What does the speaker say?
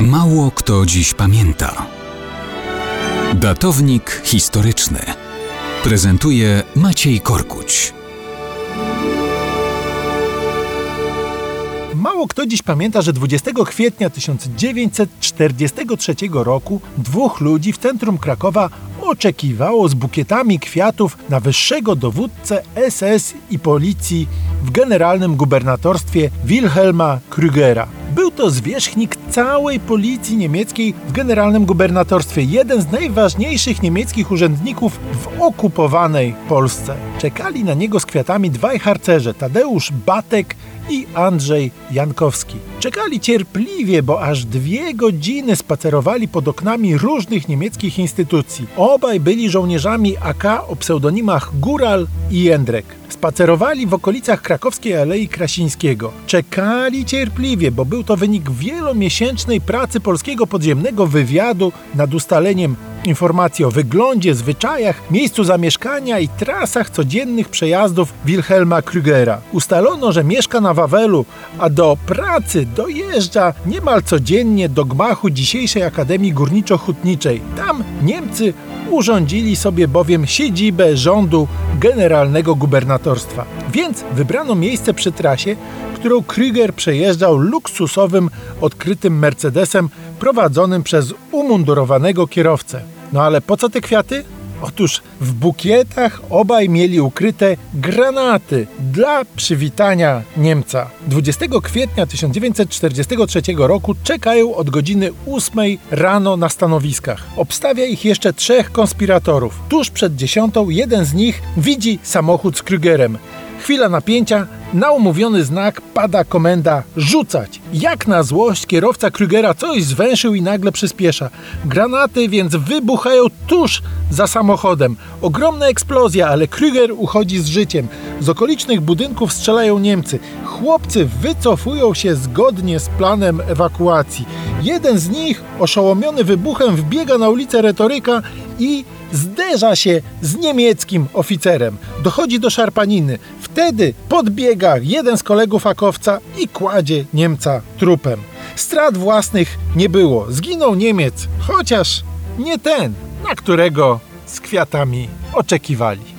Mało kto dziś pamięta. Datownik historyczny prezentuje Maciej Korkuć. Mało kto dziś pamięta, że 20 kwietnia 1943 roku dwóch ludzi w centrum Krakowa oczekiwało z bukietami kwiatów na wyższego dowódcę SS i policji w generalnym gubernatorstwie Wilhelma Krügera. Był to zwierzchnik całej policji niemieckiej w generalnym gubernatorstwie, jeden z najważniejszych niemieckich urzędników w okupowanej Polsce. Czekali na niego z kwiatami dwaj harcerze, Tadeusz Batek i Andrzej Jankowski. Czekali cierpliwie, bo aż dwie godziny spacerowali pod oknami różnych niemieckich instytucji. Obaj byli żołnierzami AK o pseudonimach Góral i Jędrek. Spacerowali w okolicach krakowskiej Alei Krasińskiego. Czekali cierpliwie, bo był to wynik wielomiesięcznej pracy polskiego podziemnego wywiadu nad ustaleniem informacji o wyglądzie, zwyczajach, miejscu zamieszkania i trasach codziennych przejazdów Wilhelma Krügera. Ustalono, że mieszka na Wawelu, a do pracy dojeżdża niemal codziennie do gmachu dzisiejszej Akademii Górniczo-Hutniczej. Tam Niemcy urządzili sobie bowiem siedzibę rządu generalnego gubernatorstwa. Więc wybrano miejsce przy trasie, którą Krüger przejeżdżał luksusowym, odkrytym Mercedesem prowadzonym przez umundurowanego kierowcę. No ale po co te kwiaty? Otóż w bukietach obaj mieli ukryte granaty dla przywitania Niemca. 20 kwietnia 1943 roku czekają od godziny 8 rano na stanowiskach. Obstawia ich jeszcze trzech konspiratorów. Tuż przed dziesiątą jeden z nich widzi samochód z Krügerem. Chwila napięcia, na umówiony znak pada komenda rzucać. Jak na złość kierowca Krügera coś zwęszył i nagle przyspiesza. Granaty więc wybuchają tuż za samochodem. Ogromna eksplozja, ale Krüger uchodzi z życiem. Z okolicznych budynków strzelają Niemcy. Chłopcy wycofują się zgodnie z planem ewakuacji. Jeden z nich, oszołomiony wybuchem, wbiega na ulicę Retoryka i zderza się z niemieckim oficerem. Dochodzi do szarpaniny. Wtedy podbiega jeden z kolegów Akowca i kładzie Niemca trupem. Strat własnych nie było. Zginął Niemiec, chociaż nie ten, na którego z kwiatami oczekiwali.